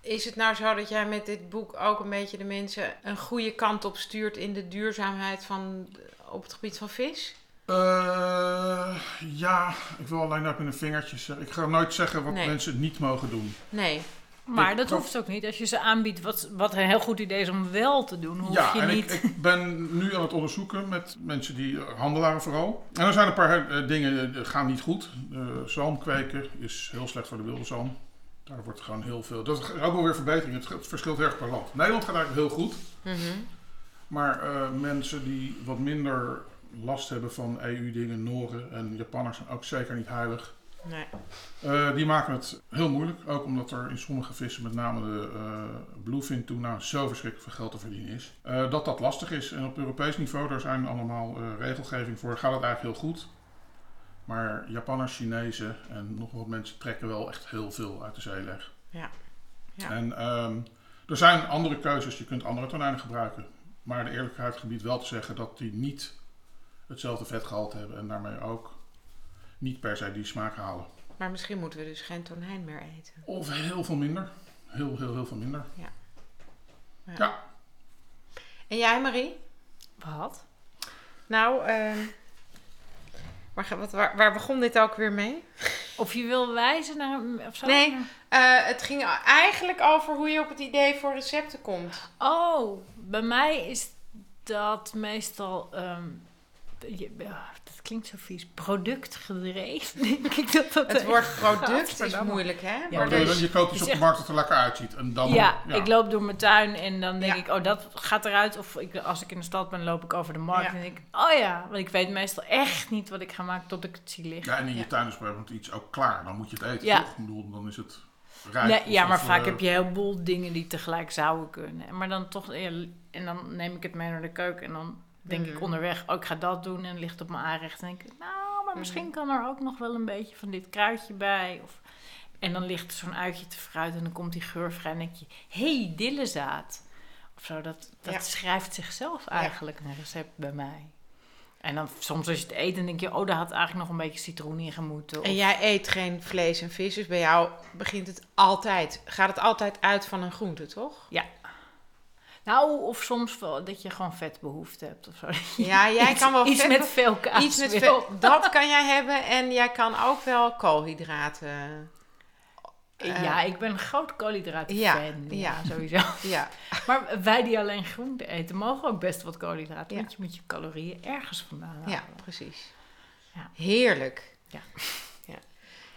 Is het nou zo dat jij met dit boek ook een beetje de mensen een goede kant op stuurt in de duurzaamheid van, op het gebied van vis? Eh, ja, ik wil alleen dat met een vingertje zeggen. Ik ga nooit zeggen wat Nee. mensen niet mogen doen. Nee. Maar Ik- dat hoeft ook niet. Als je ze aanbiedt wat, wat een heel goed idee is om wel te doen, hoef ja, je en niet... ik, ik ben nu aan het onderzoeken met mensen die eh, handelaren vooral. En er zijn een paar eh, dingen die gaan niet goed. Uh, zalm kweken is heel slecht voor de wilde zalm. Daar wordt gewoon heel veel. Dat is ook wel weer verbetering. Het, verschilt erg per land. Nederland gaat eigenlijk heel goed. Mhm. Maar eh, mensen die wat minder last hebben van EU-dingen, Noren en Japanners zijn ook zeker niet heilig. Nee. Eh, die maken het heel moeilijk. Ook omdat er in sommige vissen, met name de eh bluefin tuna, zo verschrikkelijk veel geld te verdienen is. Eh, dat dat lastig is. En op Europees niveau, daar zijn allemaal regelgeving voor, gaat het eigenlijk heel goed. Maar Japanners, Chinezen en nog wat mensen trekken wel echt heel veel uit de zeeleg. Ja. Ja. En ehm, er zijn andere keuzes. Je kunt andere tonijnen gebruiken. Maar de eerlijkheid gebiedt wel te zeggen dat die niet hetzelfde vetgehalte hebben. En daarmee ook niet per se die smaak halen. Maar misschien moeten we dus geen tonijn meer eten. Of heel veel minder. Heel, heel, heel veel minder. Ja. Ja. Ja. En jij, Marie? Wat? Nou, ehm, waar, wat, waar, waar begon dit ook weer mee? Of je wil wijzen naar... Of zo? Nee. Eh, het ging eigenlijk over hoe je op het idee voor recepten komt. Oh, bij mij is dat meestal... ehm, dat klinkt zo vies. Productgedreven, denk ik dat dat Het woord product is moeilijk, hè? Ja, Maar dus- je koopt iets is op de markt dat er lekker uitziet. En dan, Ja, ik loop door mijn tuin en dan denk Ja. ik, oh, dat gaat eruit. Of ik, als ik in de stad ben, loop ik over de markt Ja. en denk ik, oh ja. Want ik weet meestal echt niet wat ik ga maken tot ik het zie liggen. Ja, en in je Ja. tuin is bijvoorbeeld iets ook klaar. Dan moet je het eten, Ja. toch? Ik bedoel, dan is het rijp. Nee, ja, maar vaak eh, heb je heel boel dingen die tegelijk zouden kunnen. Maar dan toch, ja, en dan neem ik het mee naar de keuken en dan denk Mhm. ik onderweg, oh, ik ga dat doen en ligt op mijn aanrecht. En denk ik, nou, maar misschien Mhm. kan er ook nog wel een beetje van dit kruidje bij. Of, en dan ligt er zo'n uitje te fruit en dan komt die geur vrij en denk je, hé, hey, dillezaad. Of zo, dat, dat Ja. schrijft zichzelf eigenlijk een recept bij mij. En dan soms als je het eet, dan denk je, oh, daar had eigenlijk nog een beetje citroen in gemoeten. En jij eet geen vlees en vis, dus bij jou begint het altijd, gaat het altijd uit van een groente, toch? Nou, of soms wel dat je gewoon vetbehoefte hebt of zo. Ja, jij Iets- kan wel iets vet- met veel kaas. Iets met vet, dat kan jij hebben en jij kan ook wel koolhydraten. eh, ja, ik ben een groot koolhydraten ja, fan. Ja, ja. sowieso. Ja, Maar wij die alleen groente eten, mogen ook best wat koolhydraten. Ja. Want je moet je calorieën ergens vandaan halen. ja, precies. Ja. Heerlijk. Ja. ja.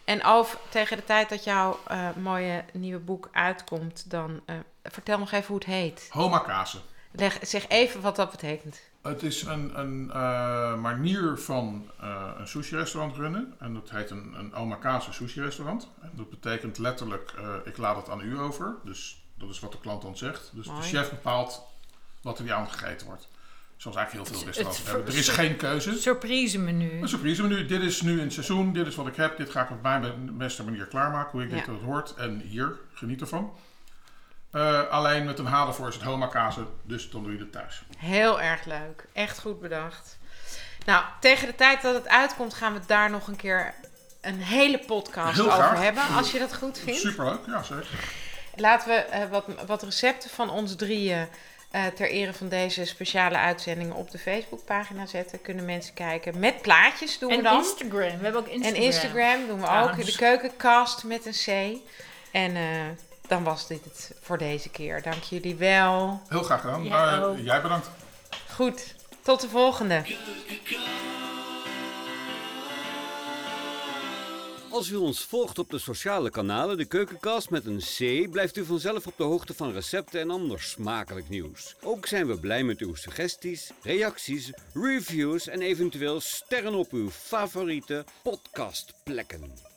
En over, tegen de tijd dat jouw eh, mooie nieuwe boek uitkomt, dan eh, vertel nog even hoe het heet. Homakase. Leg, zeg even wat dat betekent. Het is een, een eh, manier van eh, een sushi-restaurant runnen. En dat heet een, een omakase sushi-restaurant. En dat betekent letterlijk, eh, ik laat het aan u over. Dus dat is wat de klant dan zegt. Dus Mooi. de chef bepaalt wat er die avond gegeten wordt. Zoals eigenlijk heel veel restaurants hebben. Er is geen keuze. Surprise menu. Een surprise menu. Dit is nu in het seizoen. Dit is wat ik heb. Dit ga ik op mijn be- beste manier klaarmaken. Hoe ik Ja. dat het hoort. En hier, geniet ervan. Eh, alleen met een H ervoor is het homakase. Dus dan doe je het thuis. Heel erg leuk. Echt goed bedacht. Nou, tegen de tijd dat het uitkomt, gaan we daar nog een keer een hele podcast Heel over graag. hebben. Als je dat goed vindt. Superleuk. Ja, zeker. laten we eh, wat, wat recepten van ons drieën eh, ter ere van deze speciale uitzendingen op de Facebookpagina zetten. Kunnen mensen kijken. Met plaatjes doen we En dan. Instagram. We hebben ook Instagram. En Instagram doen we Ja, ook. dus- De keukenkast met een C. En eh, dan was dit het voor deze keer. Dank jullie wel. Heel graag gedaan. Jij ook. jij bedankt. Goed, tot de volgende. Als u ons volgt op de sociale kanalen, de keukenkast met een C, blijft u vanzelf op de hoogte van recepten en ander smakelijk nieuws. Ook zijn we blij met uw suggesties, reacties, reviews en eventueel sterren op uw favoriete podcastplekken.